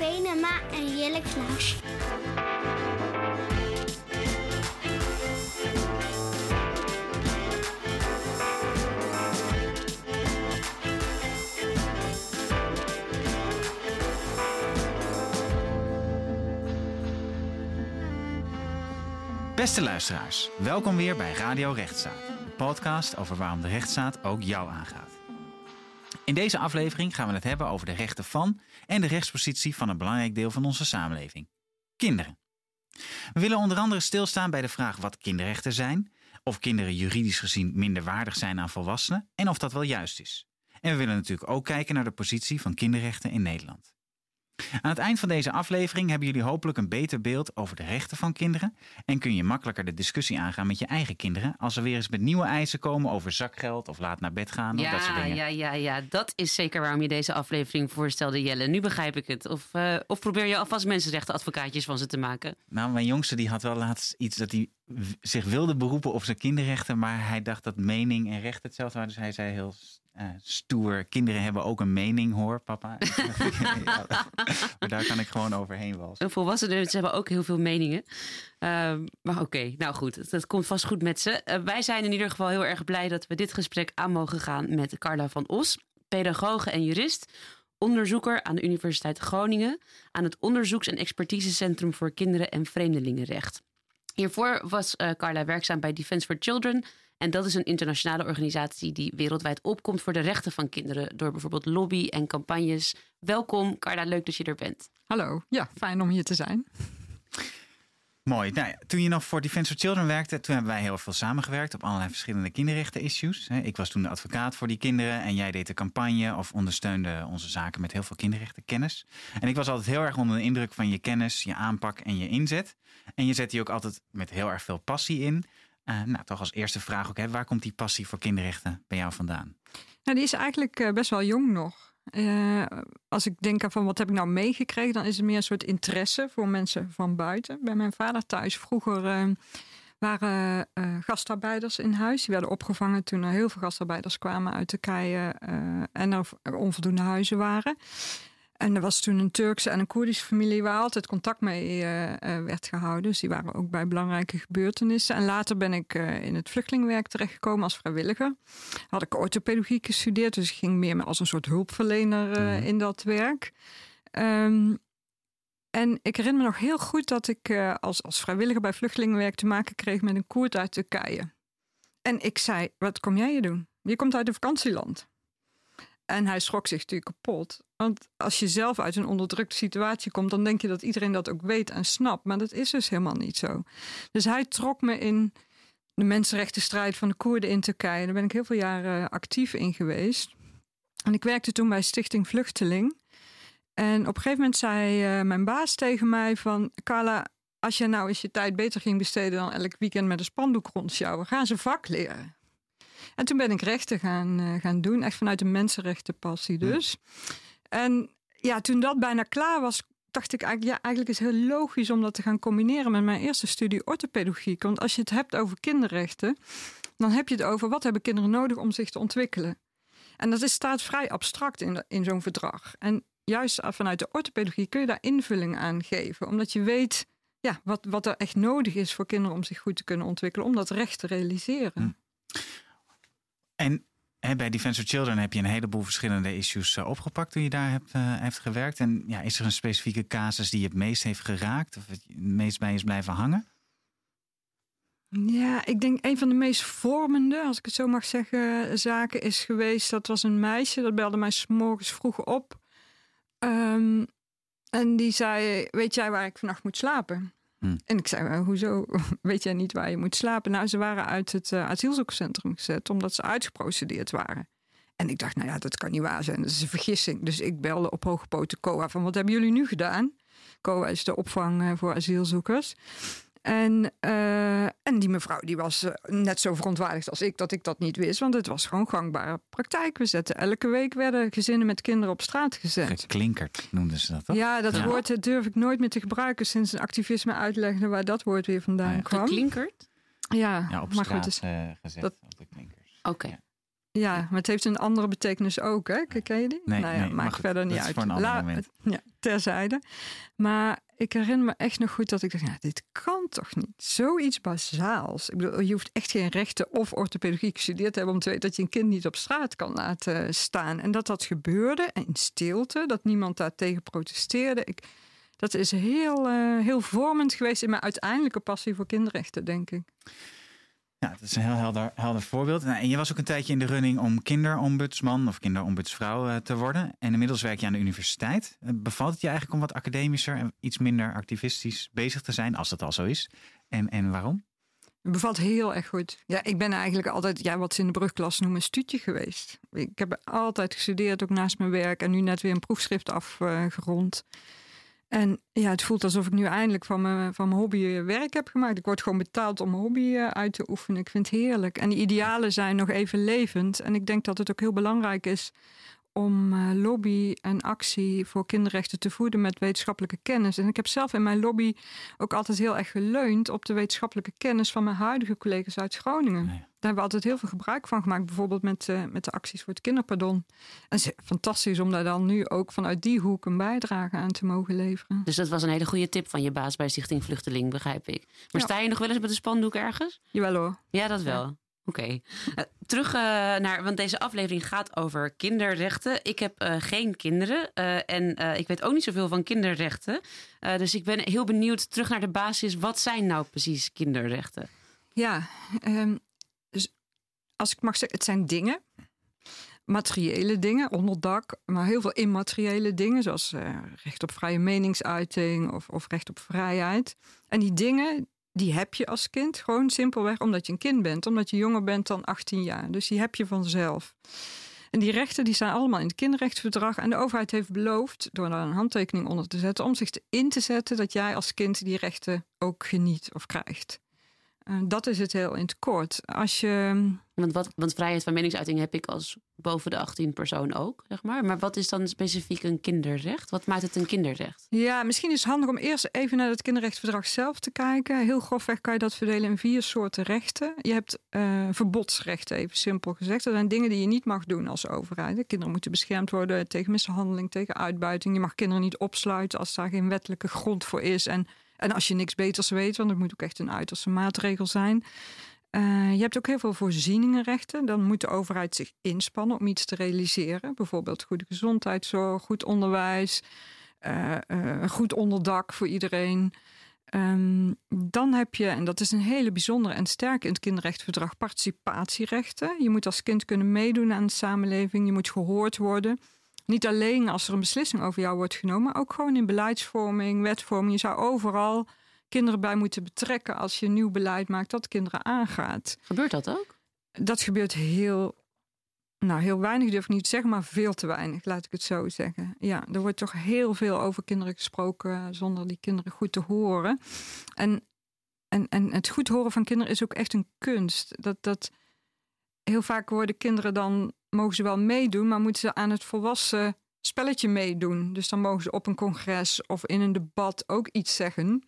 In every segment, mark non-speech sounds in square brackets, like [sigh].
Venema en Jelle Klaus. Beste luisteraars, welkom weer bij Radio Rechtsstaat. De podcast over waarom de rechtsstaat ook jou aangaat. In deze aflevering gaan we het hebben over de rechten van en de rechtspositie van een belangrijk deel van onze samenleving: kinderen. We willen onder andere stilstaan bij de vraag wat kinderrechten zijn, of kinderen juridisch gezien minder waardig zijn aan volwassenen en of dat wel juist is. En we willen natuurlijk ook kijken naar de positie van kinderrechten in Nederland. Aan het eind van deze aflevering hebben jullie hopelijk een beter beeld over de rechten van kinderen en kun je makkelijker de discussie aangaan met je eigen kinderen als er weer eens met nieuwe eisen komen over zakgeld of laat naar bed gaan of ja, dat soort dingen. Ja, ja, ja, dat is zeker waarom je deze aflevering voorstelde, Jelle. Nu begrijp ik het. Of, uh, of probeer je alvast mensenrechtenadvocaatjes van ze te maken? Nou, mijn jongste die had wel laatst iets dat hij zich wilde beroepen op zijn kinderrechten, maar hij dacht dat mening en recht hetzelfde waren. Dus hij zei heel uh, stoer. Kinderen hebben ook een mening, hoor, papa. [laughs] maar daar kan ik gewoon overheen walsen. Volwassenen ze hebben ook heel veel meningen. Uh, maar oké, nou goed, dat komt vast goed met ze. Uh, wij zijn in ieder geval heel erg blij dat we dit gesprek aan mogen gaan met Carla van Os, pedagoge en jurist. Onderzoeker aan de Universiteit Groningen, aan het Onderzoeks- en Expertisecentrum voor Kinderen en Vreemdelingenrecht. Hiervoor was uh, Carla werkzaam bij Defense for Children en dat is een internationale organisatie die wereldwijd opkomt voor de rechten van kinderen door bijvoorbeeld lobby en campagnes. Welkom, Carla, leuk dat je er bent. Hallo, ja, fijn om hier te zijn. Mooi. Nou toen je nog voor Defense for Children werkte, toen hebben wij heel veel samengewerkt op allerlei verschillende kinderrechten-issues. Ik was toen de advocaat voor die kinderen en jij deed de campagne of ondersteunde onze zaken met heel veel kinderrechtenkennis. En ik was altijd heel erg onder de indruk van je kennis, je aanpak en je inzet. En je zet die ook altijd met heel erg veel passie in. Uh, nou, toch als eerste vraag ook, hè, waar komt die passie voor kinderrechten bij jou vandaan? Nou, die is eigenlijk uh, best wel jong nog. Uh, als ik denk aan van wat heb ik nou meegekregen, dan is het meer een soort interesse voor mensen van buiten. Bij mijn vader thuis vroeger waren gastarbeiders in huis. Die werden opgevangen toen er heel veel gastarbeiders kwamen uit Turkije en er onvoldoende huizen waren. En er was toen een Turkse en een Koerdische familie waar altijd contact mee uh, uh, werd gehouden. Dus die waren ook bij belangrijke gebeurtenissen. En later ben ik uh, in het vluchtelingenwerk terechtgekomen als vrijwilliger. Had ik orthopedologie gestudeerd, dus ik ging meer als een soort hulpverlener mm. in dat werk. Um, en ik herinner me nog heel goed dat ik als, als vrijwilliger bij vluchtelingenwerk te maken kreeg met een Koerd uit Turkije. En ik zei, wat kom jij hier doen? Je komt uit een vakantieland. En hij schrok zich natuurlijk kapot. Want als je zelf uit een onderdrukte situatie komt, dan denk je dat iedereen dat ook weet en snapt. Maar dat is dus helemaal niet zo. Dus hij trok me in de mensenrechtenstrijd van de Koerden in Turkije. Daar ben ik heel veel jaren actief in geweest. En ik werkte toen bij Stichting Vluchteling. En op een gegeven moment zei uh, mijn baas tegen mij van... Carla, als je nou eens je tijd beter ging besteden dan elk weekend met een spandoek rondsjouwen, ga ze vak leren. En toen ben ik rechten gaan, uh, gaan doen, echt vanuit een mensenrechtenpassie dus. Ja. En ja, toen dat bijna klaar was, dacht ik eigenlijk, ja, eigenlijk is het heel logisch om dat te gaan combineren met mijn eerste studie orthopedagogiek. Want als je het hebt over kinderrechten, dan heb je het over wat hebben kinderen nodig om zich te ontwikkelen. En dat is, staat vrij abstract in, in zo'n verdrag. En juist vanuit de orthopedagogie kun je daar invulling aan geven, omdat je weet ja, wat, wat er echt nodig is voor kinderen om zich goed te kunnen ontwikkelen, om dat recht te realiseren. Hm. En bij Defense of Children heb je een heleboel verschillende issues uh, opgepakt toen je daar hebt, uh, hebt gewerkt. En ja, is er een specifieke casus die je het meest heeft geraakt of het meest bij is blijven hangen? Ja, ik denk een van de meest vormende, als ik het zo mag zeggen, zaken is geweest. Dat was een meisje, dat belde mij s morgens vroeg op. Um, en die zei, weet jij waar ik vannacht moet slapen? Hm. En ik zei, hoezo [laughs] weet jij niet waar je moet slapen? Nou, ze waren uit het uh, asielzoekcentrum gezet omdat ze uitgeprocedeerd waren. En ik dacht, nou ja, dat kan niet waar zijn. Dat is een vergissing. Dus ik belde op hoge poten COA van, wat hebben jullie nu gedaan? COA is de opvang uh, voor asielzoekers. En, uh, en die mevrouw die was uh, net zo verontwaardigd als ik dat ik dat niet wist. Want het was gewoon gangbare praktijk. We zetten elke week werden gezinnen met kinderen op straat gezet. Geklinkerd noemden ze dat toch? Ja, dat ja. woord durf ik nooit meer te gebruiken sinds een activisme uitlegde waar dat woord weer vandaan ja. kwam. Geklinkerd? Ja, ja op maar straat goed, dus, uh, gezet dat, op de klinkers. Oké. Okay. Ja. Ja, maar het heeft een andere betekenis ook, hè? Ken je die? Nee, nou ja, nee, maakt verder niet dat uit. Is voor een ander La moment. ja. terzijde. Maar ik herinner me echt nog goed dat ik dacht, nou, dit kan toch niet? Zoiets bazaals. Ik bedoel, je hoeft echt geen rechten of orthopedagogie gestudeerd te hebben om te weten dat je een kind niet op straat kan laten staan. En dat dat gebeurde in stilte, dat niemand daar tegen protesteerde. Ik, dat is heel, uh, heel vormend geweest in mijn uiteindelijke passie voor kinderrechten, denk ik. Ja, dat is een heel helder, helder voorbeeld. Nou, en je was ook een tijdje in de running om kinderombudsman of kinderombudsvrouw uh, te worden. En inmiddels werk je aan de universiteit. Uh, bevalt het je eigenlijk om wat academischer en iets minder activistisch bezig te zijn, als dat al zo is? En, en waarom? Het bevalt heel erg goed. Ja, ik ben eigenlijk altijd, ja, wat ze in de brugklas noemen, studie geweest. Ik heb altijd gestudeerd, ook naast mijn werk. En nu net weer een proefschrift afgerond. En ja, het voelt alsof ik nu eindelijk van mijn, van mijn hobby werk heb gemaakt. Ik word gewoon betaald om mijn hobby eh, uit te oefenen. Ik vind het heerlijk. En de idealen zijn nog even levend. En ik denk dat het ook heel belangrijk is om uh, lobby en actie voor kinderrechten te voeden met wetenschappelijke kennis. En ik heb zelf in mijn lobby ook altijd heel erg geleund op de wetenschappelijke kennis van mijn huidige collega's uit Groningen. Daar hebben we altijd heel veel gebruik van gemaakt, bijvoorbeeld met, uh, met de acties voor het kinderpardon. En het is fantastisch om daar dan nu ook vanuit die hoek een bijdrage aan te mogen leveren. Dus dat was een hele goede tip van je baas bij Stichting Vluchteling, begrijp ik. Maar ja. sta je nog wel eens met een spandoek ergens? Jawel hoor. Ja, dat wel. Oké. Okay. Uh, terug uh, naar, want deze aflevering gaat over kinderrechten. Ik heb uh, geen kinderen en ik weet ook niet zoveel van kinderrechten. dus ik ben heel benieuwd terug naar de basis. Wat zijn nou precies kinderrechten? Ja, um, als ik mag zeggen, het zijn dingen. Materiële dingen, onderdak, maar heel veel immateriële dingen, zoals recht op vrije meningsuiting of, of recht op vrijheid. En die dingen, die heb je als kind. Gewoon simpelweg omdat je een kind bent. Omdat je jonger bent dan 18 jaar. Dus die heb je vanzelf. En die rechten die staan allemaal in het kinderrechtsverdrag. En de overheid heeft beloofd, door daar een handtekening onder te zetten, om zich in te zetten dat jij als kind die rechten ook geniet of krijgt. Uh, dat is het heel in het kort. Als je. Want, wat, want vrijheid van meningsuiting heb ik als boven de 18 persoon ook, zeg maar. Maar wat is dan specifiek een kinderrecht? Wat maakt het een kinderrecht? Ja, misschien is het handig om eerst even naar het kinderrechtsverdrag zelf te kijken. Heel grofweg kan je dat verdelen in vier soorten rechten. Je hebt uh, verbodsrechten, even simpel gezegd. Dat zijn dingen die je niet mag doen als overheid. De kinderen moeten beschermd worden tegen mishandeling, tegen uitbuiting. Je mag kinderen niet opsluiten als daar geen wettelijke grond voor is. En en als je niks beters weet, want dat moet ook echt een uiterste maatregel zijn. Uh, je hebt ook heel veel voorzieningenrechten. Dan moet de overheid zich inspannen om iets te realiseren. Bijvoorbeeld goede gezondheidszorg, goed onderwijs, uh, goed onderdak voor iedereen. Um, dan heb je, en dat is een hele bijzondere en sterke in het kinderrechtverdrag, participatierechten. Je moet als kind kunnen meedoen aan de samenleving. Je moet gehoord worden. Niet alleen als er een beslissing over jou wordt genomen, maar ook gewoon in beleidsvorming, wetvorming. Je zou overal kinderen bij moeten betrekken als je nieuw beleid maakt dat kinderen aangaat. Gebeurt dat ook? Dat gebeurt heel, nou heel weinig durf ik niet te zeggen, maar veel te weinig, laat ik het zo zeggen. Ja, er wordt toch heel veel over kinderen gesproken zonder die kinderen goed te horen. En, en, en het goed horen van kinderen is ook echt een kunst. Dat, dat, heel vaak worden kinderen dan mogen ze wel meedoen, maar moeten ze aan het volwassen spelletje meedoen. Dus dan mogen ze op een congres of in een debat ook iets zeggen.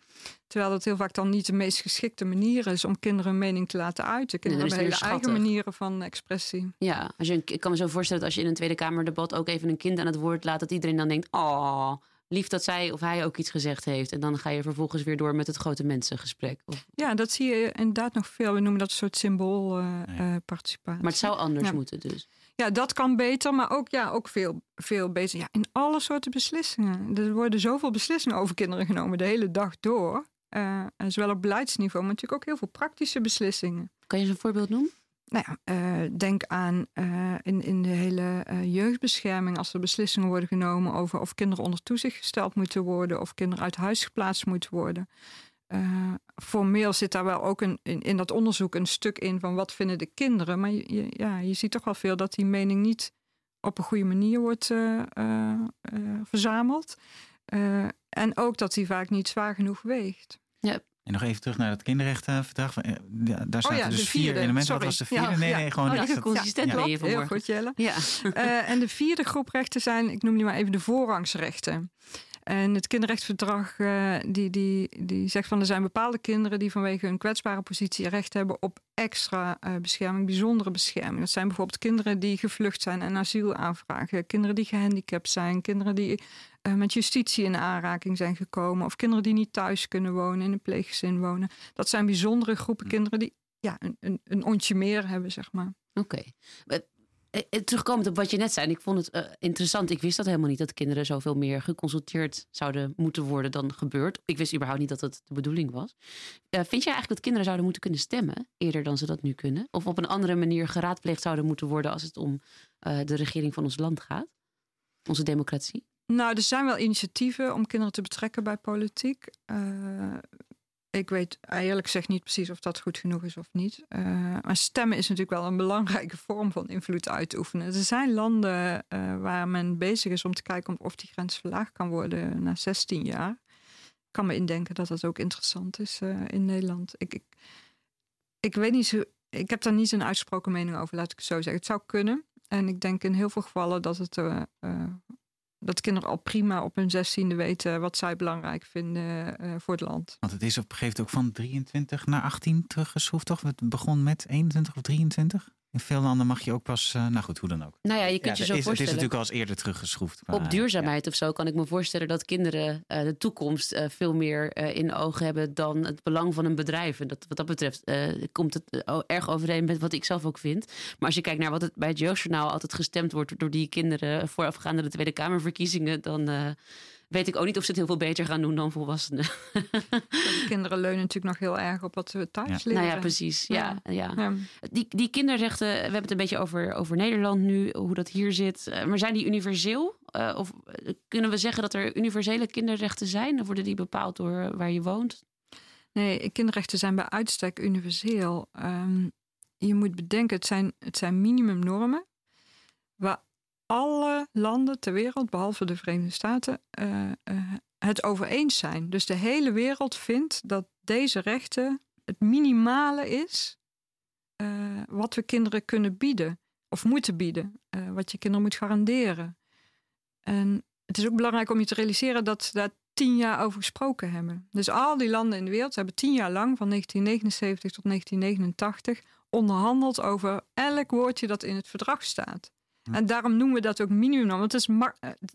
Terwijl dat heel vaak dan niet de meest geschikte manier is om kinderen een mening te laten uiten. Kinderen nee, hebben hele eigen manieren van expressie. Ja, als je, ik kan me zo voorstellen dat als je in een Tweede Kamerdebat ook even een kind aan het woord laat, dat iedereen dan denkt: Oh, lief dat zij of hij ook iets gezegd heeft. En dan ga je vervolgens weer door met het grote mensengesprek. Of... Ja, dat zie je inderdaad nog veel. We noemen dat een soort symboolparticipatie. Uh, uh, maar het zou anders ja. moeten dus. Ja, dat kan beter, maar ook, ja, ook veel, veel beter. Ja, in alle soorten beslissingen. Er worden zoveel beslissingen over kinderen genomen de hele dag door. Uh, zowel op beleidsniveau, maar natuurlijk ook heel veel praktische beslissingen. Kan je eens een voorbeeld noemen? Nou ja, uh, denk aan uh, in, in de hele jeugdbescherming, als er beslissingen worden genomen over of kinderen onder toezicht gesteld moeten worden of kinderen uit huis geplaatst moeten worden. Formeel zit daar wel ook een, in, in dat onderzoek een stuk in van wat vinden de kinderen. Maar je, je ja, je ziet toch wel veel dat die mening niet op een goede manier wordt uh, uh, verzameld. en ook dat die vaak niet zwaar genoeg weegt. Ja. En nog even terug naar het kinderrechtenverdrag. Daar zaten oh ja, dus vier elementen. Sorry. Wat was de vierde? Ja, nee, ja. nee, gewoon... Oh, consistent ja. Heel goed, Jelle. Ja. en de vierde groep rechten zijn, ik noem die maar even de voorrangsrechten. En het kinderrechtenverdrag uh, die, die, die zegt van er zijn bepaalde kinderen die vanwege hun kwetsbare positie recht hebben op extra uh, bescherming, bijzondere bescherming. Dat zijn bijvoorbeeld kinderen die gevlucht zijn en asiel aanvragen, kinderen die gehandicapt zijn, kinderen die uh, met justitie in aanraking zijn gekomen, of kinderen die niet thuis kunnen wonen, in een pleeggezin wonen. Dat zijn bijzondere groepen kinderen die ja, een, een, een ontje meer hebben, zeg maar. Oké. Okay. Eh, eh, terugkomend op wat je net zei, ik vond het uh, interessant. Ik wist dat helemaal niet dat kinderen zoveel meer geconsulteerd zouden moeten worden dan gebeurt. Ik wist überhaupt niet dat het de bedoeling was. Vind jij eigenlijk dat kinderen zouden moeten kunnen stemmen eerder dan ze dat nu kunnen? Of op een andere manier geraadpleegd zouden moeten worden als het om de regering van ons land gaat? Onze democratie? Nou, er zijn wel initiatieven om kinderen te betrekken bij politiek ik weet eerlijk gezegd niet precies of dat goed genoeg is of niet. Uh, maar stemmen is natuurlijk wel een belangrijke vorm van invloed uit te oefenen. Er zijn landen uh, waar men bezig is om te kijken of die grens verlaagd kan worden na 16 jaar. Ik kan me indenken dat dat ook interessant is uh, in Nederland. Ik, ik, ik weet niet zo. Ik heb daar niet zo'n uitsproken mening over, laat ik het zo zeggen. Het zou kunnen. En ik denk in heel veel gevallen dat het dat kinderen al prima op hun zestiende weten wat zij belangrijk vinden uh, voor het land. Want het is op een gegeven moment ook van 23 naar 18 teruggeschroefd, toch? Het begon met 21 of 23? In veel landen mag je ook pas, uh, nou goed, hoe dan ook. Nou ja, je kunt je zo is, voorstellen. Het is natuurlijk al eens eerder teruggeschroefd. Maar, op duurzaamheid ja. of zo kan ik me voorstellen dat kinderen uh, de toekomst uh, veel meer in ogen hebben dan het belang van een bedrijf. En dat, wat dat betreft komt het erg overeen met wat ik zelf ook vind. Maar als je kijkt naar wat het bij het Jeugdjournaal altijd gestemd wordt door die kinderen voorafgaande de Tweede Kamerverkiezingen, dan weet ik ook niet of ze het heel veel beter gaan doen dan volwassenen. De kinderen leunen natuurlijk nog heel erg op wat ze thuis ja. leren. Nou ja, precies. Ja, ja. ja. Die, die kinderrechten, we hebben het een beetje over, over Nederland nu, hoe dat hier zit. Eh, maar zijn die universeel? Uh, of kunnen we zeggen dat er universele kinderrechten zijn? Of worden die bepaald door waar je woont? Nee, kinderrechten zijn bij uitstek universeel. Um, je moet bedenken, het zijn, het zijn minimumnormen. Waar alle landen ter wereld, behalve de Verenigde Staten, uh, uh, het over eens zijn. Dus de hele wereld vindt dat deze rechten het minimale is uh, wat we kinderen kunnen bieden of moeten bieden, wat je kinderen moet garanderen. En het is ook belangrijk om je te realiseren dat ze daar tien jaar over gesproken hebben. Dus al die landen in de wereld hebben tien jaar lang, van 1979 tot 1989, onderhandeld over elk woordje dat in het verdrag staat. En daarom noemen we dat ook minimumnorm. Want het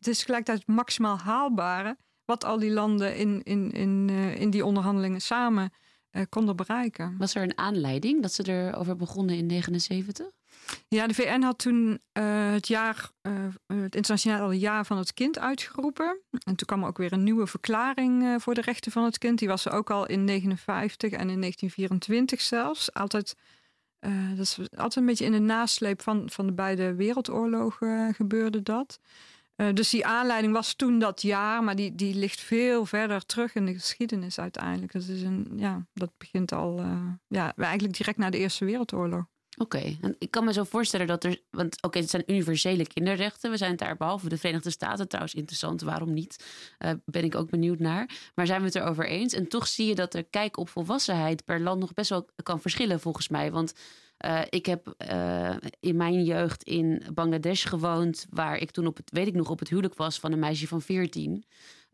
is, het is maximaal haalbare wat al die landen in, in, in, uh, in die onderhandelingen samen uh, konden bereiken. Was er een aanleiding dat ze erover begonnen in 79? Ja, de VN had toen uh, het, jaar, het internationale jaar van het kind uitgeroepen. En toen kwam er ook weer een nieuwe verklaring voor de rechten van het kind. Die was er ook al in 1959 en in 1924 zelfs. Altijd uh, dat is altijd een beetje in de nasleep van, van de beide wereldoorlogen uh, gebeurde dat. Uh, dus die aanleiding was toen dat jaar, maar die, die ligt veel verder terug in de geschiedenis uiteindelijk. Dat, is een, ja, dat begint al ja, eigenlijk direct na de Eerste Wereldoorlog. Oké, en ik kan me zo voorstellen dat er. Want oké, het zijn universele kinderrechten. We zijn het daar behalve de Verenigde Staten trouwens interessant. Waarom niet? Uh, ben ik ook benieuwd naar. Maar zijn we het erover eens? En toch zie je dat de kijk op volwassenheid per land nog best wel kan verschillen, volgens mij. Want uh, ik heb uh, in mijn jeugd in Bangladesh gewoond, waar ik toen op het, weet ik nog, op het huwelijk was van een meisje van 14.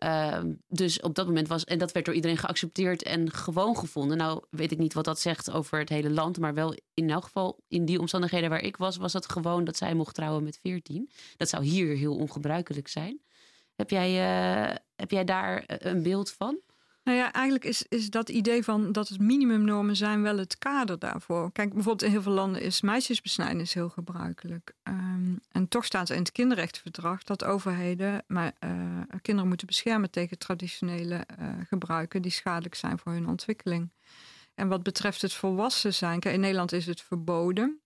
Uh, dus op dat moment was, en dat werd door iedereen geaccepteerd en gewoon gevonden. Nou, weet ik niet wat dat zegt over het hele land, maar wel in elk geval in die omstandigheden waar ik was, was dat gewoon dat zij mocht trouwen met 14. Dat zou hier heel ongebruikelijk zijn. Heb jij, uh, heb jij daar een beeld van? Nou ja, eigenlijk is, is dat idee van dat het minimumnormen zijn wel het kader daarvoor. Kijk, bijvoorbeeld in heel veel landen is meisjesbesnijdenis heel gebruikelijk. Um, en toch staat er in het kinderrechtenverdrag dat overheden maar, uh, kinderen moeten beschermen tegen traditionele uh, gebruiken die schadelijk zijn voor hun ontwikkeling. En wat betreft het volwassen zijn, kijk, in Nederland is het verboden.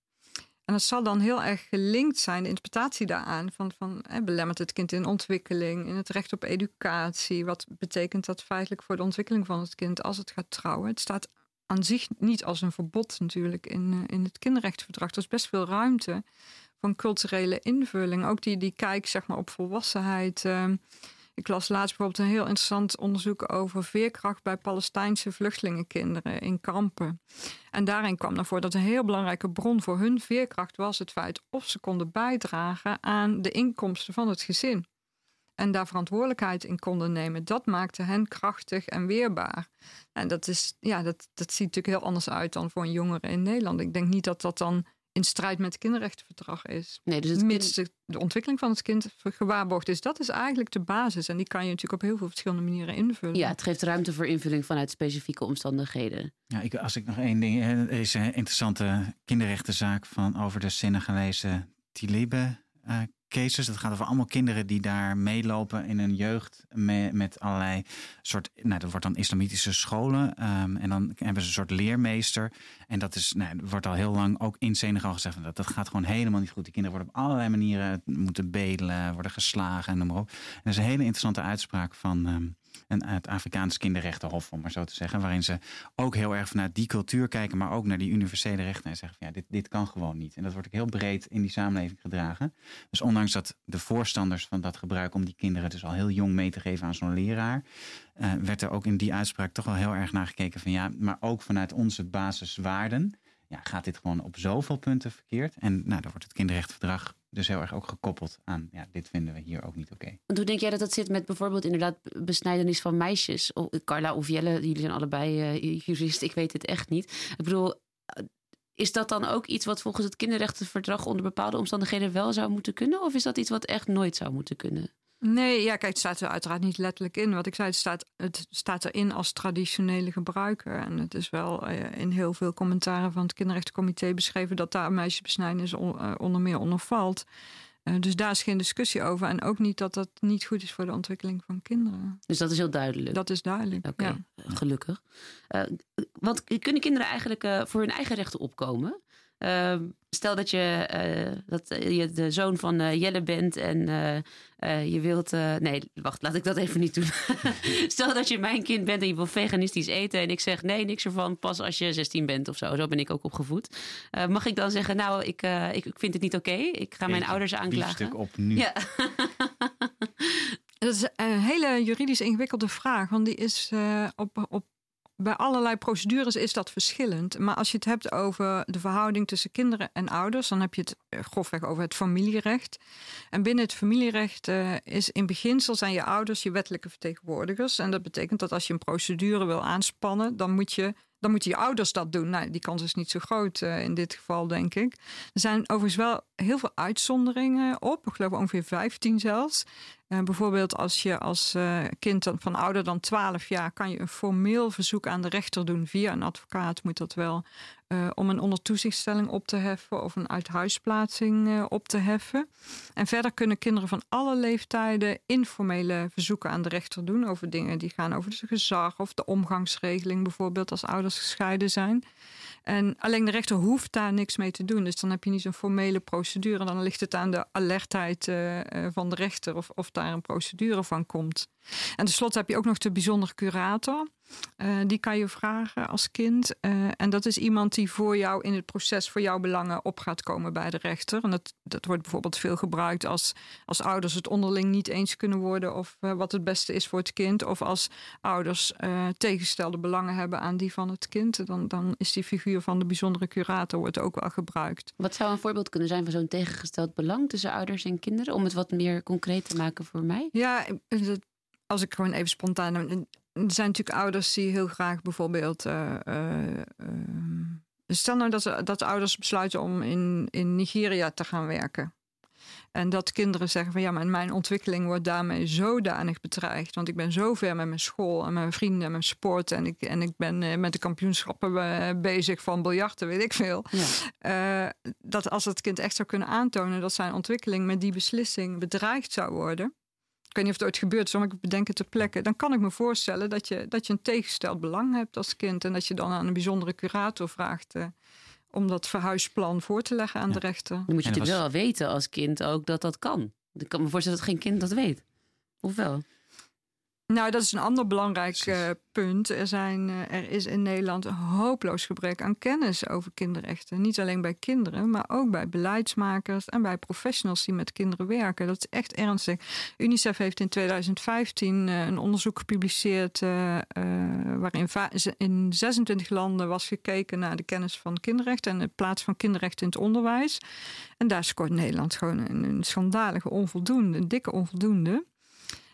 En dat zal dan heel erg gelinkt zijn, de interpretatie daaraan, van, van belemmert het kind in ontwikkeling, in het recht op educatie. Wat betekent dat feitelijk voor de ontwikkeling van het kind als het gaat trouwen? Het staat aan zich niet als een verbod natuurlijk in, uh, in het kinderrechtenverdrag. Er is best veel ruimte van culturele invulling. Ook die, die kijk zeg maar, op volwassenheid. Uh, ik las laatst bijvoorbeeld een heel interessant onderzoek over veerkracht bij Palestijnse vluchtelingenkinderen in kampen. En daarin kwam naar voren dat een heel belangrijke bron voor hun veerkracht was het feit of ze konden bijdragen aan de inkomsten van het gezin. en daar verantwoordelijkheid in konden nemen. Dat maakte hen krachtig en weerbaar. En dat, is, ja, dat, dat ziet natuurlijk heel anders uit dan voor een jongere in Nederland. Ik denk niet dat dat dan in strijd met het kinderrechtenverdrag is. Nee, dus het Mits de, de ontwikkeling van het kind gewaarborgd is. Dat is eigenlijk de basis. En die kan je natuurlijk op heel veel verschillende manieren invullen. Ja, het geeft ruimte voor invulling vanuit specifieke omstandigheden. Ja, ik, als ik nog één ding. Er is een interessante kinderrechtenzaak van over de Senegalese Tilibe eh cases. Dat gaat over allemaal kinderen die daar meelopen in hun jeugd me- met allerlei soort. Nou, dat wordt dan islamitische scholen. ehm, en dan hebben ze een soort leermeester. En dat is, nou, wordt al heel lang ook in Senegal gezegd dat dat gaat gewoon helemaal niet goed. Die kinderen worden op allerlei manieren moeten bedelen, worden geslagen en noem maar op. En dat is een hele interessante uitspraak van. ehm, een, het Afrikaans kinderrechtenhof, om maar zo te zeggen. Waarin ze ook heel erg vanuit die cultuur kijken, maar ook naar die universele rechten. En zeggen van ja, dit, dit kan gewoon niet. En dat wordt ook heel breed in die samenleving gedragen. Dus ondanks dat de voorstanders van dat gebruik om die kinderen dus al heel jong mee te geven aan zo'n leraar, eh, werd er ook in die uitspraak toch wel heel erg naar gekeken van ja, maar ook vanuit onze basiswaarden. Ja, gaat dit gewoon op zoveel punten verkeerd? En nou, dan wordt het kinderrechtenverdrag dus heel erg ook gekoppeld aan, ja, dit vinden we hier ook niet oké. Want hoe denk jij dat dat zit met bijvoorbeeld inderdaad besnijdenis van meisjes? Of, Carla of Jelle, jullie zijn allebei eh, jurist, ik weet het echt niet. Ik bedoel, eh, is dat dan ook iets wat volgens het kinderrechtenverdrag onder bepaalde omstandigheden wel zou moeten kunnen? Of is dat iets wat echt nooit zou moeten kunnen? Nee, ja, kijk, het staat er uiteraard niet letterlijk in. Wat ik zei, het staat, het staat erin als traditionele gebruiker. En het is wel eh, in heel veel commentaren van het kinderrechtencomité beschreven dat daar meisjesbesnijdenis eh, onder meer onder valt. Eh, dus daar is geen discussie over. En ook niet dat dat niet goed is voor de ontwikkeling van kinderen. Dus dat is heel duidelijk. Dat is duidelijk. Oké, Ja. gelukkig. Eh, want kunnen kinderen eigenlijk voor hun eigen rechten opkomen? Eh, stel dat je, eh, dat je de zoon van eh, Jelle bent en eh, eh, je wilt. eh, nee, wacht, laat ik dat even niet doen. [laughs] stel dat je mijn kind bent en je wil veganistisch eten en ik zeg nee, niks ervan, pas als je 16 bent of zo. Zo ben ik ook opgevoed. Eh, mag ik dan zeggen, nou, ik, eh, ik, ik vind het niet oké. Ik ga mijn ouders aanklagen. Biefstuk op nu. Ja. [laughs] Dat is een hele juridisch ingewikkelde vraag. Want die is eh, op, op, bij allerlei procedures is dat verschillend. Maar als je het hebt over de verhouding tussen kinderen en ouders, dan heb je het eh, grofweg over het familierecht. En binnen het familierecht eh, is in beginsel zijn je ouders je wettelijke vertegenwoordigers. En dat betekent dat als je een procedure wil aanspannen, dan moet je. Dan moeten je ouders dat doen. Nou, die kans is niet zo groot eh, in dit geval, denk ik. Er zijn overigens wel heel veel uitzonderingen op. Ik geloof ongeveer 15 zelfs. Eh, bijvoorbeeld als je als eh, kind van ouder dan 12 jaar... kan je een formeel verzoek aan de rechter doen. Via een advocaat moet dat wel. Eh, om een ondertoezichtstelling op te heffen... of een uithuisplaatsing eh, op te heffen. En verder kunnen kinderen van alle leeftijden... informele verzoeken aan de rechter doen... over dingen die gaan over het gezag... of de omgangsregeling bijvoorbeeld als ouders gescheiden zijn... En alleen de rechter hoeft daar niks mee te doen. Dus dan heb je niet zo'n formele procedure. Dan ligt het aan de alertheid eh, van de rechter of, of daar een procedure van komt. En tenslotte heb je ook nog de bijzonder curator. Eh, die kan je vragen als kind. Eh, en dat is iemand die voor jou in het proces voor jouw belangen op gaat komen bij de rechter. En dat, dat wordt bijvoorbeeld veel gebruikt als, als ouders het onderling niet eens kunnen worden of eh, wat het beste is voor het kind. Of als ouders tegengestelde belangen hebben aan die van het kind. Dan, dan is die figuur van de bijzondere curator wordt ook wel gebruikt. Wat zou een voorbeeld kunnen zijn van zo'n tegengesteld belang tussen ouders en kinderen? Om het wat meer concreet te maken voor mij. Ja, als ik gewoon even spontaan. Er zijn natuurlijk ouders die heel graag bijvoorbeeld. eh, eh, ehm, stel nou dat, ze- dat ouders besluiten om in, in Nigeria te gaan werken. En dat kinderen zeggen van ja, maar mijn ontwikkeling wordt daarmee zodanig bedreigd. Want ik ben zo ver met mijn school en mijn vrienden en mijn sport. En ik, en ik ben eh, met de kampioenschappen bezig van biljarten, weet ik veel. Ja. Dat als het kind echt zou kunnen aantonen dat zijn ontwikkeling met die beslissing bedreigd zou worden. Ik weet niet of het ooit gebeurt, zal ik bedenken ter plekke. Dan kan ik me voorstellen dat je, dat je een tegengesteld belang hebt als kind. En dat je dan aan een bijzondere curator vraagt eh, om dat verhuisplan voor te leggen aan Ja. de rechter. Dan moet je natuurlijk wel weten als kind ook dat dat kan. Ik kan me voorstellen dat geen kind dat weet. Of wel? Nou, dat is een ander belangrijk eh, punt. Er, zijn, eh, er is in Nederland een hopeloos gebrek aan kennis over kinderrechten. Niet alleen bij kinderen, maar ook bij beleidsmakers en bij professionals die met kinderen werken. Dat is echt ernstig. UNICEF heeft in 2015 eh, een onderzoek gepubliceerd waarin in 26 landen was gekeken naar de kennis van kinderrechten en de plaats van kinderrechten in het onderwijs. En daar scoort Nederland gewoon een, een schandalige onvoldoende, een dikke onvoldoende.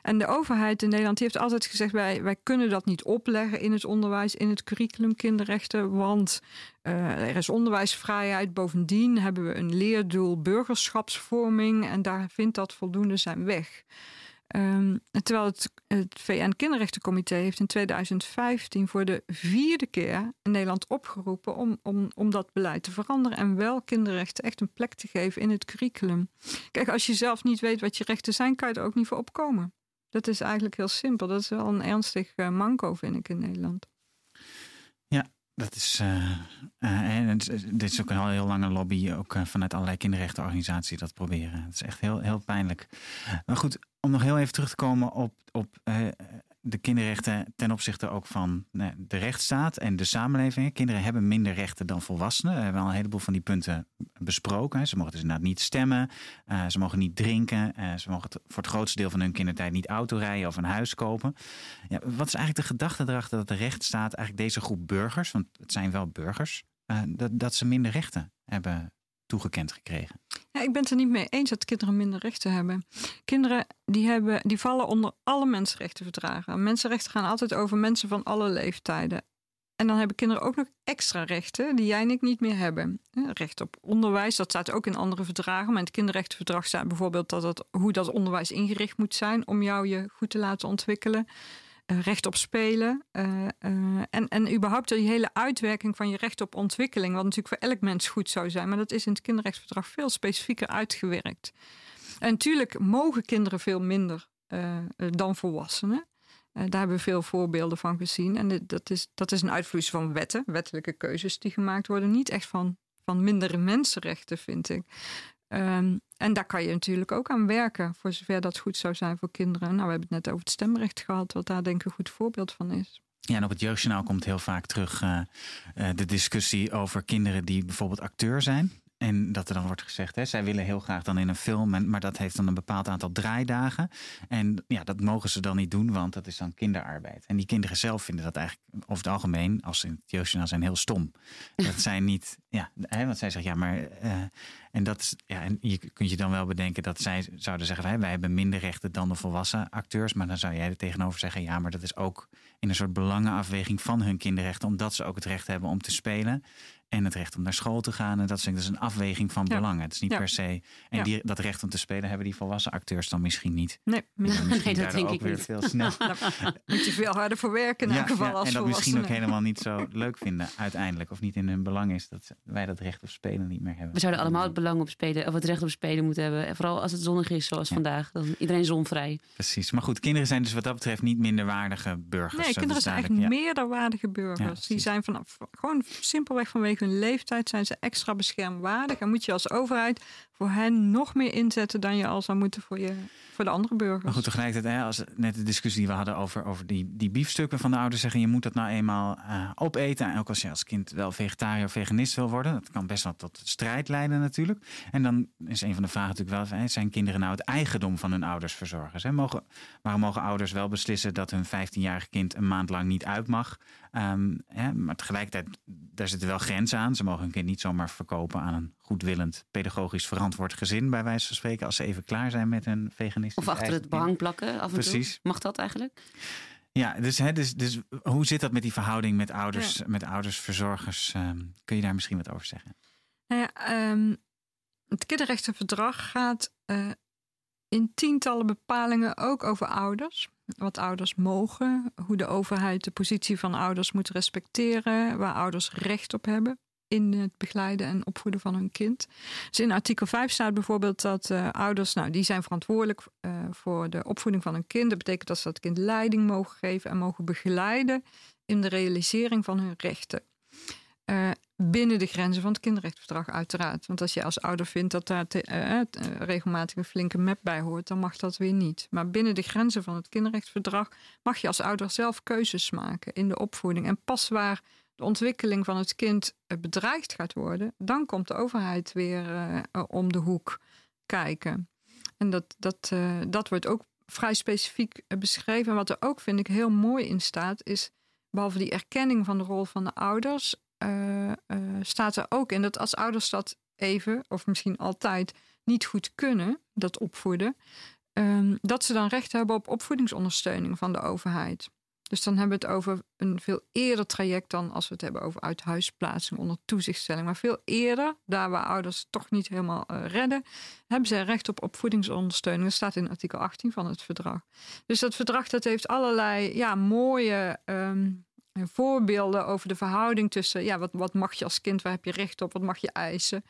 En de overheid in Nederland heeft altijd gezegd: wij, wij kunnen dat niet opleggen in het onderwijs, in het curriculum kinderrechten, want uh, er is onderwijsvrijheid. Bovendien hebben we een leerdoel burgerschapsvorming en daar vindt dat voldoende zijn weg. Um, terwijl het, het VN-Kinderrechtencomité heeft in 2015 voor de vierde keer in Nederland opgeroepen om, om, om dat beleid te veranderen en wel kinderrechten echt een plek te geven in het curriculum. Kijk, als je zelf niet weet wat je rechten zijn, kan je er ook niet voor opkomen. Dat is eigenlijk heel simpel. Dat is wel een ernstig uh, manco, vind ik, in Nederland. Ja, dat is, uh, dit is ook een heel lange lobby, ook vanuit allerlei kinderrechtenorganisaties dat proberen. Het is echt heel, heel pijnlijk. Maar goed, om nog heel even terug te komen op, op de kinderrechten ten opzichte ook van de rechtsstaat en de samenleving. Kinderen hebben minder rechten dan volwassenen. We hebben al een heleboel van die punten besproken. Ze mogen dus inderdaad niet stemmen, uh, ze mogen niet drinken, ze mogen voor het grootste deel van hun kindertijd niet auto rijden of een huis kopen. Ja, wat is eigenlijk de gedachte erachter dat de rechtsstaat eigenlijk deze groep burgers, want het zijn wel burgers, dat, dat ze minder rechten hebben toegekend gekregen? Ja, ik ben het er niet mee eens dat kinderen minder rechten hebben. Kinderen die hebben, die vallen onder alle mensenrechtenverdragen. Mensenrechten gaan altijd over mensen van alle leeftijden. En dan hebben kinderen ook nog extra rechten die jij en ik niet meer hebben. Recht op onderwijs, dat staat ook in andere verdragen. Maar in het kinderrechtenverdrag staat bijvoorbeeld dat het, hoe dat onderwijs ingericht moet zijn om jou je goed te laten ontwikkelen. Uh, recht op spelen. Uh, uh, en, en überhaupt die hele uitwerking van je recht op ontwikkeling. Wat natuurlijk voor elk mens goed zou zijn. Maar dat is in het kinderrechtsverdrag veel specifieker uitgewerkt. En natuurlijk mogen kinderen veel minder dan volwassenen. daar hebben we veel voorbeelden van gezien. En dat is, dat is een uitvloeisel van wetten, wettelijke keuzes die gemaakt worden. Niet echt van, van mindere mensenrechten, vind ik. Um, en daar kan je natuurlijk ook aan werken, voor zover dat goed zou zijn voor kinderen. Nou, we hebben het net over het stemrecht gehad, wat daar denk ik een goed voorbeeld van is. Ja, en op het jeugdjournaal komt heel vaak terug uh, uh, de discussie over kinderen die bijvoorbeeld acteur zijn. En dat er dan wordt gezegd, hè, zij willen heel graag dan in een film, maar dat heeft dan een bepaald aantal draaidagen. En ja, dat mogen ze dan niet doen, want dat is dan kinderarbeid. En die kinderen zelf vinden dat eigenlijk over het algemeen, als ze in het jeugdjournaal zijn, heel stom. Dat [laughs] zijn niet, ja, hè, want zij zeggen, ja, maar... Uh, en dat is, ja, en je kunt je dan wel bedenken dat zij zouden zeggen, hè, wij hebben minder rechten dan de volwassen acteurs. Maar dan zou jij er tegenover zeggen, ja, maar dat is ook in een soort belangenafweging van hun kinderrechten, omdat ze ook het recht hebben om te spelen en het recht om naar school te gaan. En dat is, dat is een afweging van ja. belangen. Het is niet ja. per se. En ja. die, dat recht om te spelen hebben die volwassen acteurs dan misschien niet. Nee, [laughs] nee dat denk ik weer niet. Veel snel. [laughs] moet je veel harder voor werken in elk geval als En dat misschien ook helemaal niet zo [laughs] leuk vinden uiteindelijk. Of niet in hun belang is dat wij dat recht op spelen niet meer hebben. We zouden allemaal het belang op spelen, of het recht op spelen moeten hebben. En vooral als het zonnig is zoals vandaag. Dan iedereen zonvrij. Precies. Maar goed, kinderen zijn dus wat dat betreft niet minderwaardige burgers. Nee, kinderen zijn eigenlijk meerderwaardige burgers. die zijn vanaf gewoon simpelweg vanwege hun leeftijd zijn ze extra beschermwaardig. En moet je als overheid voor hen nog meer inzetten dan je al zou moeten voor, je, voor de andere burgers. Maar goed, tegelijkertijd, hè, als net de discussie die we hadden over, over die, die biefstukken van de ouders zeggen, je moet dat nou eenmaal uh, opeten. En ook als je als kind wel vegetariër of veganist wil worden, dat kan best wel tot strijd leiden natuurlijk. En dan is een van de vragen natuurlijk wel, zijn kinderen nou het eigendom van hun ouders verzorgers? Hè? Mogen, waarom mogen ouders wel beslissen dat hun 15-jarig kind een maand lang niet uit mag? Um, hè, maar tegelijkertijd, daar zitten wel grenzen aan. Ze mogen hun kind niet zomaar verkopen aan een goedwillend, pedagogisch verantwoord gezin, bij wijze van spreken, als ze even klaar zijn met een veganistisch Of achter het behang plakken af en Precies. toe. Mag dat eigenlijk? Ja, dus, hè, dus, dus hoe zit dat met die verhouding met ouders, ja. met ouders, verzorgers? Um, kun je daar misschien wat over zeggen? Nou ja, um, het kinderrechtenverdrag gaat uh, in tientallen bepalingen ook over ouders. Wat ouders mogen, hoe de overheid de positie van ouders moet respecteren, waar ouders recht op hebben in het begeleiden en opvoeden van hun kind. Dus in artikel 5 staat bijvoorbeeld dat uh, ouders, nou, die zijn verantwoordelijk uh, voor de opvoeding van hun kind. Dat betekent dat ze dat kind leiding mogen geven en mogen begeleiden in de realisering van hun rechten. Uh, binnen de grenzen van het kinderrechtenverdrag uiteraard. Want als je als ouder vindt dat daar regelmatig een flinke map bij hoort, dan mag dat weer niet. Maar binnen de grenzen van het kinderrechtenverdrag mag je als ouder zelf keuzes maken in de opvoeding. En pas waar de ontwikkeling van het kind bedreigd gaat worden, dan komt de overheid weer uh, om de hoek kijken. En dat, dat, dat wordt ook vrij specifiek beschreven. En wat er ook, vind ik, heel mooi in staat, is behalve die erkenning van de rol van de ouders, staat er ook in dat als ouders dat even, of misschien altijd, niet goed kunnen, dat opvoeden, ehm, dat ze dan recht hebben op opvoedingsondersteuning van de overheid. Dus dan hebben we het over een veel eerder traject dan als we het hebben over uithuisplaatsing onder toezichtstelling. Maar veel eerder, daar waar ouders toch niet helemaal uh, redden, hebben zij recht op opvoedingsondersteuning. Dat staat in artikel 18 van het verdrag. Dus dat verdrag dat heeft allerlei ja, mooie um, voorbeelden over de verhouding tussen ja, wat, wat mag je als kind, waar heb je recht op, wat mag je eisen.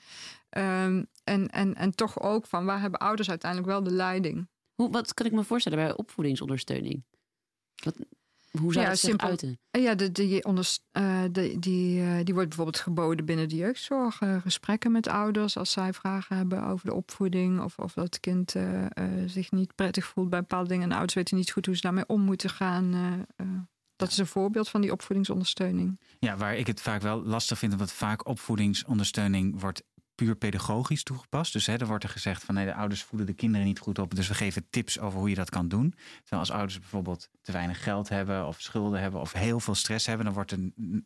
Um, en, en, en toch ook van waar hebben ouders uiteindelijk wel de leiding. Hoe, wat kan ik me voorstellen bij opvoedingsondersteuning? Hoe zou ja, dat zich uiten? Ja, de, die, onder, uh, de, die, uh, die wordt bijvoorbeeld geboden binnen de jeugdzorg. Uh, gesprekken met ouders als zij vragen hebben over de opvoeding. Of, of dat kind zich niet prettig voelt bij bepaalde dingen. En de ouders weten niet goed hoe ze daarmee om moeten gaan. dat is een voorbeeld van die opvoedingsondersteuning. Ja, waar ik het vaak wel lastig vind, omdat vaak opvoedingsondersteuning wordt puur pedagogisch toegepast. Dus hè, er wordt er gezegd van nee, de ouders voeden de kinderen niet goed op. Dus we geven tips over hoe je dat kan doen. Terwijl als ouders bijvoorbeeld te weinig geld hebben of schulden hebben of heel veel stress hebben, dan wordt er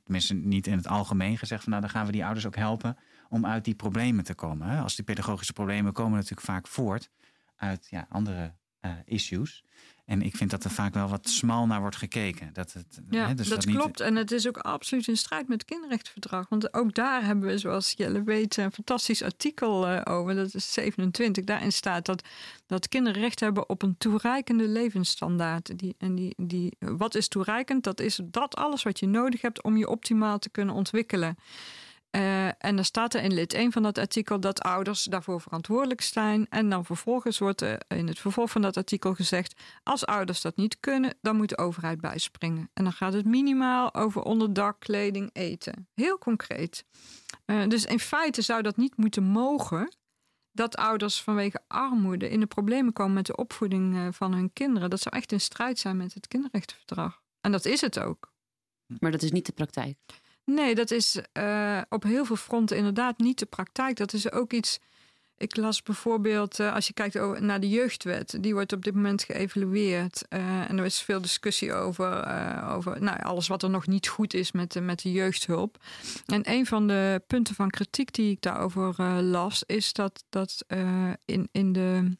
tenminste niet in het algemeen gezegd van nou dan gaan we die ouders ook helpen om uit die problemen te komen. Als die pedagogische problemen komen natuurlijk vaak voort uit ja, andere uh, issues. En ik vind dat er vaak wel wat smal naar wordt gekeken. Dat, het, ja, hè, dus dat, dat klopt. En het is ook absoluut in strijd met het kinderrechtenverdrag. Want ook daar hebben we, zoals Jelle weet, een fantastisch artikel uh, over. Dat is 27. Daarin staat dat, dat kinderen recht hebben op een toereikende levensstandaard. Die, en die, die, wat is toereikend? Dat is dat alles wat je nodig hebt om je optimaal te kunnen ontwikkelen. Uh, en dan staat er in lid 1 van dat artikel dat ouders daarvoor verantwoordelijk zijn. En dan vervolgens wordt er in het vervolg van dat artikel gezegd: als ouders dat niet kunnen, dan moet de overheid bijspringen. En dan gaat het minimaal over onderdak, kleding, eten. Heel concreet. Uh, dus in feite zou dat niet moeten mogen. Dat ouders vanwege armoede in de problemen komen met de opvoeding uh, van hun kinderen. Dat zou echt in strijd zijn met het kinderrechtenverdrag. En dat is het ook. Maar dat is niet de praktijk. Nee, dat is uh, op heel veel fronten inderdaad niet de praktijk. Dat is ook iets. Ik las bijvoorbeeld, uh, als je kijkt naar de jeugdwet, die wordt op dit moment geëvalueerd. Uh, en er is veel discussie over, over nou, alles wat er nog niet goed is met, met de jeugdhulp. En een van de punten van kritiek die ik daarover las, is dat, dat in, in de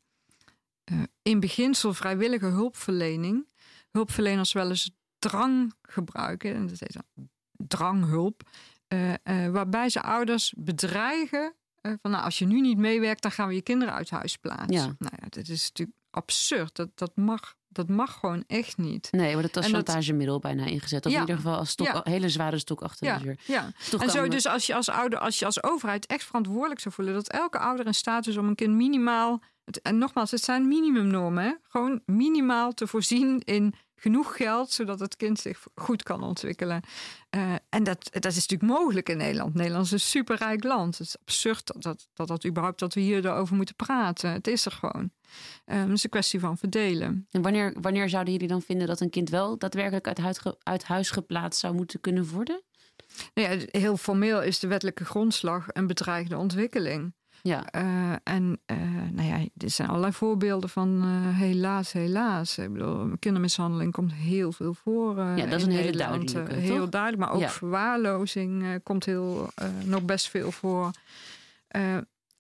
in beginsel vrijwillige hulpverlening, hulpverleners wel eens drang gebruiken. En dat heet dan dranghulp. Uh, uh, waarbij ze ouders bedreigen. Uh, van nou, als je nu niet meewerkt, dan gaan we je kinderen uit huis plaatsen. Ja. Nou ja, dat is natuurlijk absurd. Dat, dat, mag, dat mag gewoon echt niet. Nee, maar dat als chantagemiddel bijna ingezet. Of in ieder geval als stok, hele zware stok achter de deur. Ja. en zo dus als je als ouder, als je als overheid echt verantwoordelijk zou voelen... dat elke ouder in staat is om een kind minimaal... en nogmaals, het zijn minimumnormen. Hè? Gewoon minimaal te voorzien in genoeg geld zodat het kind zich goed kan ontwikkelen. Uh, en dat, dat is natuurlijk mogelijk in Nederland. Nederland is een superrijk land. Het is absurd dat dat, dat, dat überhaupt dat we hierover moeten praten. Het is er gewoon. Um, het is een kwestie van verdelen. En wanneer, wanneer zouden jullie dan vinden dat een kind wel daadwerkelijk uit huis, uit huis geplaatst zou moeten kunnen worden? Nou ja, heel formeel is de wettelijke grondslag een bedreigde ontwikkeling. Ja. Uh, en uh, nou ja, er zijn allerlei voorbeelden van uh, helaas, helaas. Ik bedoel, kindermishandeling komt heel veel voor. ja, dat is een hele duidelijke. heel duidelijk, maar ook ja. verwaarlozing komt heel, nog best veel voor.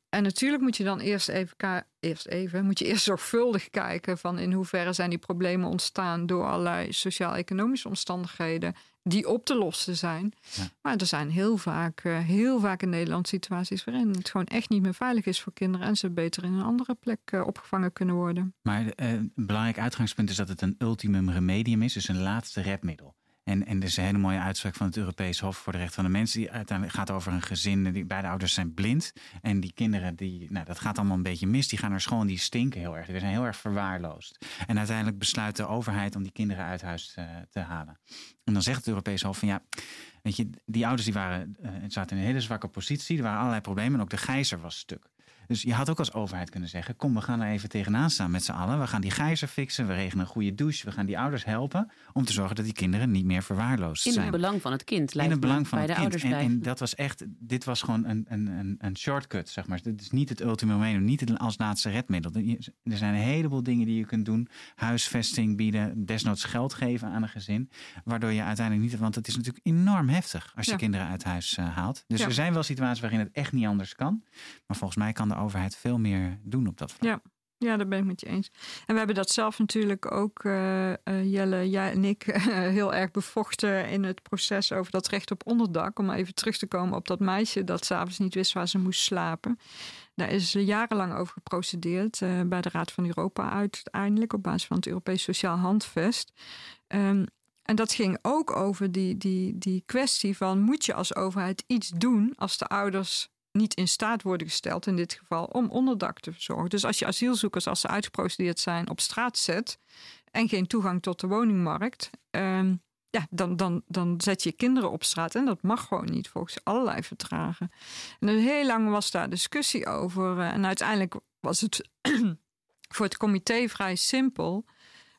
En natuurlijk moet je dan eerst even, eerst even, moet je eerst zorgvuldig kijken van in hoeverre zijn die problemen ontstaan door allerlei sociaal-economische omstandigheden die op te lossen zijn. Ja. Maar er zijn heel vaak, uh, heel vaak in Nederland situaties waarin het gewoon echt niet meer veilig is voor kinderen en ze beter in een andere plek uh, opgevangen kunnen worden. Maar uh, een belangrijk uitgangspunt is dat het een ultimum remedium is, dus een laatste redmiddel. En, en er is een hele mooie uitspraak van het Europees Hof voor de Rechten van de Mens. Die uiteindelijk gaat over een gezin. Die, beide ouders zijn blind. En die kinderen, die, nou, dat gaat allemaal een beetje mis. Die gaan naar school en die stinken heel erg. Die zijn heel erg verwaarloosd. En uiteindelijk besluit de overheid om die kinderen uit huis te, te halen. En dan zegt het Europees Hof van ja, weet je, die ouders die waren, uh, zaten in een hele zwakke positie. Er waren allerlei problemen. En ook de gijzer was stuk. Dus je had ook als overheid kunnen zeggen: kom, we gaan er even tegenaan staan met z'n allen. We gaan die gijzer fixen, we regelen een goede douche, we gaan die ouders helpen om te zorgen dat die kinderen niet meer verwaarloosd zijn. In het belang van het kind, In het belang van het kind. En, en, dat was echt, dit was gewoon een, een, een, shortcut, zeg maar. Dit is niet het ultimum remedium, niet het als laatste redmiddel. Er zijn een heleboel dingen die je kunt doen: huisvesting bieden, desnoods geld geven aan een gezin, waardoor je uiteindelijk niet, want het is natuurlijk enorm heftig als je kinderen uit huis uh, haalt. Dus ja. er zijn wel situaties waarin het echt niet anders kan, maar volgens mij kan de overheid veel meer doen op dat vlak. Ja. Ja, daar ben ik met je eens. En we hebben dat zelf natuurlijk ook, uh, uh, Jelle, jij en ik, uh, [laughs] heel erg bevochten in het proces over dat recht op onderdak. Om even terug te komen op dat meisje dat s'avonds niet wist waar ze moest slapen. Daar is jarenlang over geprocedeerd bij de Raad van Europa uiteindelijk op basis van het Europees Sociaal Handvest. Um, en dat ging ook over die, die, die kwestie van moet je als overheid iets doen als de ouders niet in staat worden gesteld, in dit geval, om onderdak te verzorgen. Dus als je asielzoekers, als ze uitgeprocedeerd zijn, op straat zet en geen toegang tot de woningmarkt, ehm, ja, dan, dan, dan zet je kinderen op straat. En dat mag gewoon niet volgens allerlei verdragen. En dus heel lang was daar discussie over. Eh, en uiteindelijk was het [clears throat] voor het comité vrij simpel.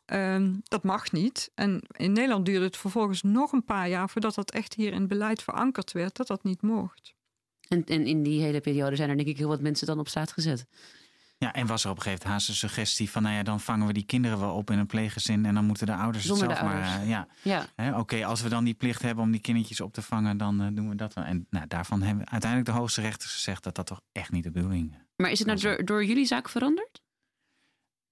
Ehm, dat mag niet. En in Nederland duurde het vervolgens nog een paar jaar voordat dat echt hier in beleid verankerd werd, dat dat niet mocht. En, en in die hele periode zijn er denk ik heel wat mensen dan op straat gezet. Ja, en was er op een gegeven moment haast een suggestie van, nou ja, dan vangen we die kinderen wel op in een pleeggezin en dan moeten de ouders Zonder het zelf maar. Uh, ja, Ja. oké, als we dan die plicht hebben om die kindertjes op te vangen, dan uh, doen we dat wel. En nou, daarvan hebben uiteindelijk de hoogste rechters gezegd dat dat toch echt niet de bedoeling Maar is het nou door, door jullie zaak veranderd?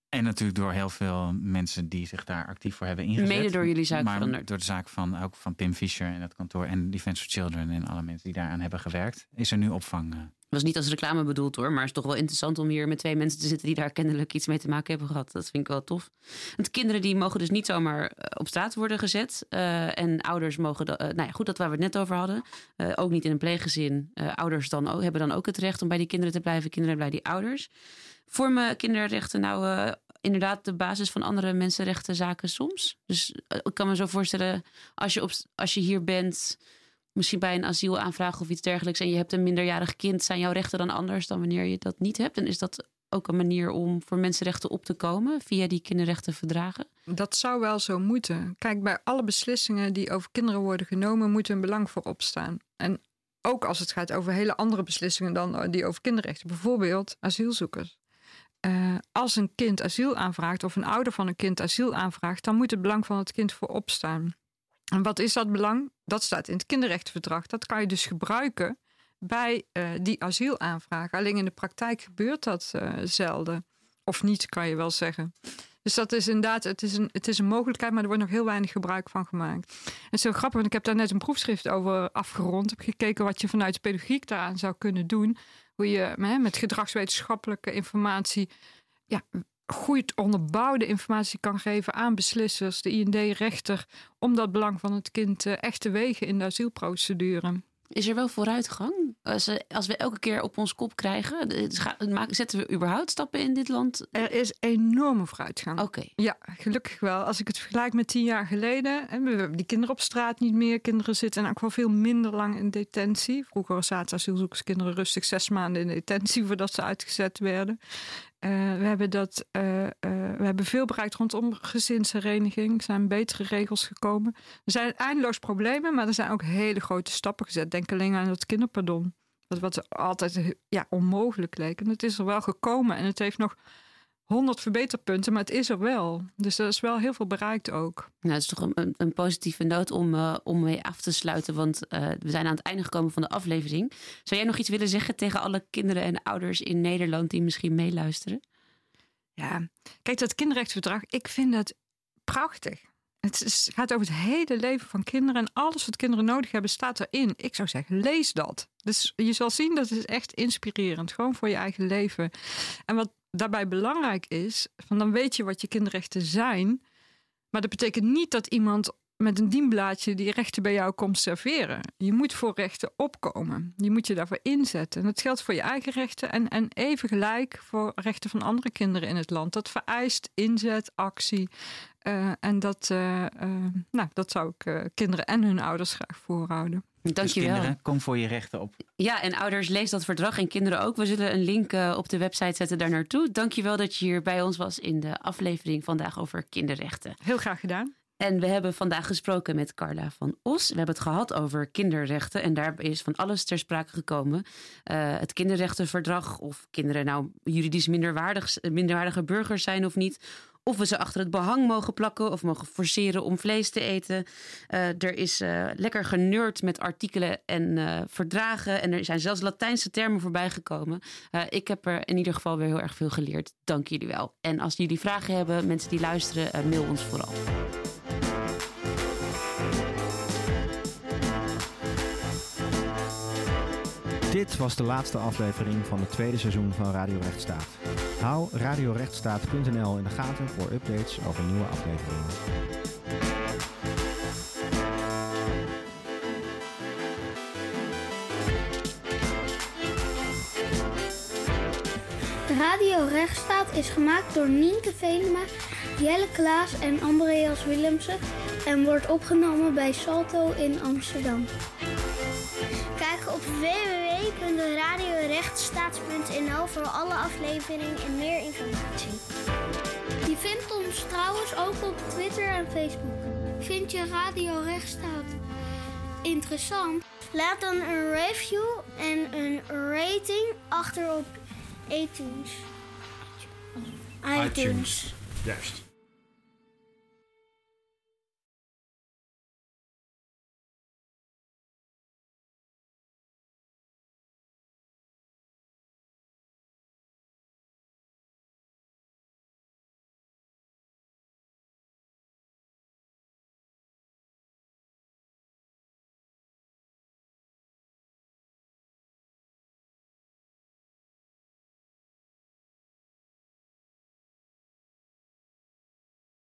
En natuurlijk door heel veel mensen die zich daar actief voor hebben ingezet. Mede door jullie zaak maar veranderd. door de zaak van ook van Pim Fischer en dat kantoor en Defense for Children en alle mensen die daaraan hebben gewerkt, is er nu opvang. Uh, was niet als reclame bedoeld hoor, maar het is toch wel interessant om hier met twee mensen te zitten die daar kennelijk iets mee te maken hebben gehad. Dat vind ik wel tof. Want kinderen die mogen dus niet zomaar op straat worden gezet. Uh, en ouders mogen, uh, nou ja, goed, dat waar we het net over hadden. Uh, ook niet in een pleeggezin. ouders dan ook, hebben dan ook het recht om bij die kinderen te blijven. Kinderen bij die ouders. Vormen kinderrechten nou inderdaad de basis van andere mensenrechtenzaken soms? Dus ik kan me zo voorstellen, als je, op, als je hier bent misschien bij een asielaanvraag of iets dergelijks en je hebt een minderjarig kind, zijn jouw rechten dan anders dan wanneer je dat niet hebt? En is dat ook een manier om voor mensenrechten op te komen via die kinderrechtenverdragen? Dat zou wel zo moeten. Kijk, bij alle beslissingen die over kinderen worden genomen, moet een belang voor opstaan. En ook als het gaat over hele andere beslissingen dan die over kinderrechten, bijvoorbeeld asielzoekers. Uh, als een kind asiel aanvraagt of een ouder van een kind asiel aanvraagt, dan moet het belang van het kind voorop staan. En wat is dat belang? Dat staat in het kinderrechtenverdrag. Dat kan je dus gebruiken bij uh, die asielaanvraag. Alleen in de praktijk gebeurt dat uh, zelden. Of niet, kan je wel zeggen. Dus dat is inderdaad, het is, een, het is een mogelijkheid, maar er wordt nog heel weinig gebruik van gemaakt. En het is heel grappig, want ik heb daar net een proefschrift over afgerond. Ik heb gekeken wat je vanuit de pedagogiek daaraan zou kunnen doen. Hoe je met gedragswetenschappelijke informatie ja, goed onderbouwde informatie kan geven aan beslissers, de IND-rechter, om dat belang van het kind echt te wegen in de asielprocedure. Is er wel vooruitgang? Als, als we elke keer op ons kop krijgen, zetten we überhaupt stappen in dit land? Er is enorme vooruitgang. Oké. Okay. Ja, gelukkig wel. Als ik het vergelijk met tien jaar geleden, en we hebben die kinderen op straat niet meer. Kinderen zitten ook wel veel minder lang in detentie. Vroeger zaten asielzoekerskinderen rustig zes maanden in detentie voordat ze uitgezet werden. Uh, we, hebben dat, uh, uh, we hebben veel bereikt rondom gezinshereniging. Er zijn betere regels gekomen. Er zijn eindeloos problemen, maar er zijn ook hele grote stappen gezet. Denk alleen aan het kinderpardon. Dat wat altijd ja, onmogelijk leek. En het is er wel gekomen. En het heeft nog honderd verbeterpunten, maar het is er wel. Dus er is wel heel veel bereikt ook. Nou, het is toch een, een positieve noot om, uh, om mee af te sluiten. Want uh, we zijn aan het einde gekomen van de aflevering. Zou jij nog iets willen zeggen tegen alle kinderen en ouders in Nederland die misschien meeluisteren? Ja, kijk, dat kinderrechtsverdrag, ik vind dat prachtig. Het is, gaat over het hele leven van kinderen en alles wat kinderen nodig hebben staat erin. Ik zou zeggen, lees dat. Dus je zal zien, dat is echt inspirerend, gewoon voor je eigen leven. En wat daarbij belangrijk is, van dan weet je wat je kinderrechten zijn. Maar dat betekent niet dat iemand met een dienblaadje die rechten bij jou komt serveren. Je moet voor rechten opkomen. Je moet je daarvoor inzetten. En dat geldt voor je eigen rechten en, en even gelijk voor rechten van andere kinderen in het land. Dat vereist inzet, actie. Uh, en dat, uh, uh, nou, dat zou ik kinderen en hun ouders graag voorhouden. Dank dus je wel. kinderen, kom voor je rechten op. Ja, en ouders, lees dat verdrag en kinderen ook. We zullen een link uh, op de website zetten daar naartoe. Dank je wel dat je hier bij ons was in de aflevering vandaag over kinderrechten. Heel graag gedaan. En we hebben vandaag gesproken met Carla van Os. We hebben het gehad over kinderrechten. En daar is van alles ter sprake gekomen. Uh, het kinderrechtenverdrag, of kinderen nou juridisch minderwaardig, minderwaardige burgers zijn of niet of we ze achter het behang mogen plakken of mogen forceren om vlees te eten. Uh, er is uh, lekker geneurd met artikelen en verdragen. En er zijn zelfs Latijnse termen voorbij gekomen. ik heb er in ieder geval weer heel erg veel geleerd. Dank jullie wel. En als jullie vragen hebben, mensen die luisteren, mail ons vooral. Dit was de laatste aflevering van het tweede seizoen van Radio Rechtsstaat. Hou radiorechtsstaat.nl in de gaten voor updates over nieuwe afleveringen. Radio Rechtsstaat is gemaakt door Nienke Venema, Jelle Klaas en Andreas Willemsen en wordt opgenomen bij Salto in Amsterdam. www.radiorechtstaat.nl voor alle afleveringen en meer informatie. Je vindt ons trouwens ook op Twitter en Facebook. Vind je Radio Rechtsstaat interessant? Laat dan een review en een rating achter op iTunes. iTunes. iTunes. Juist.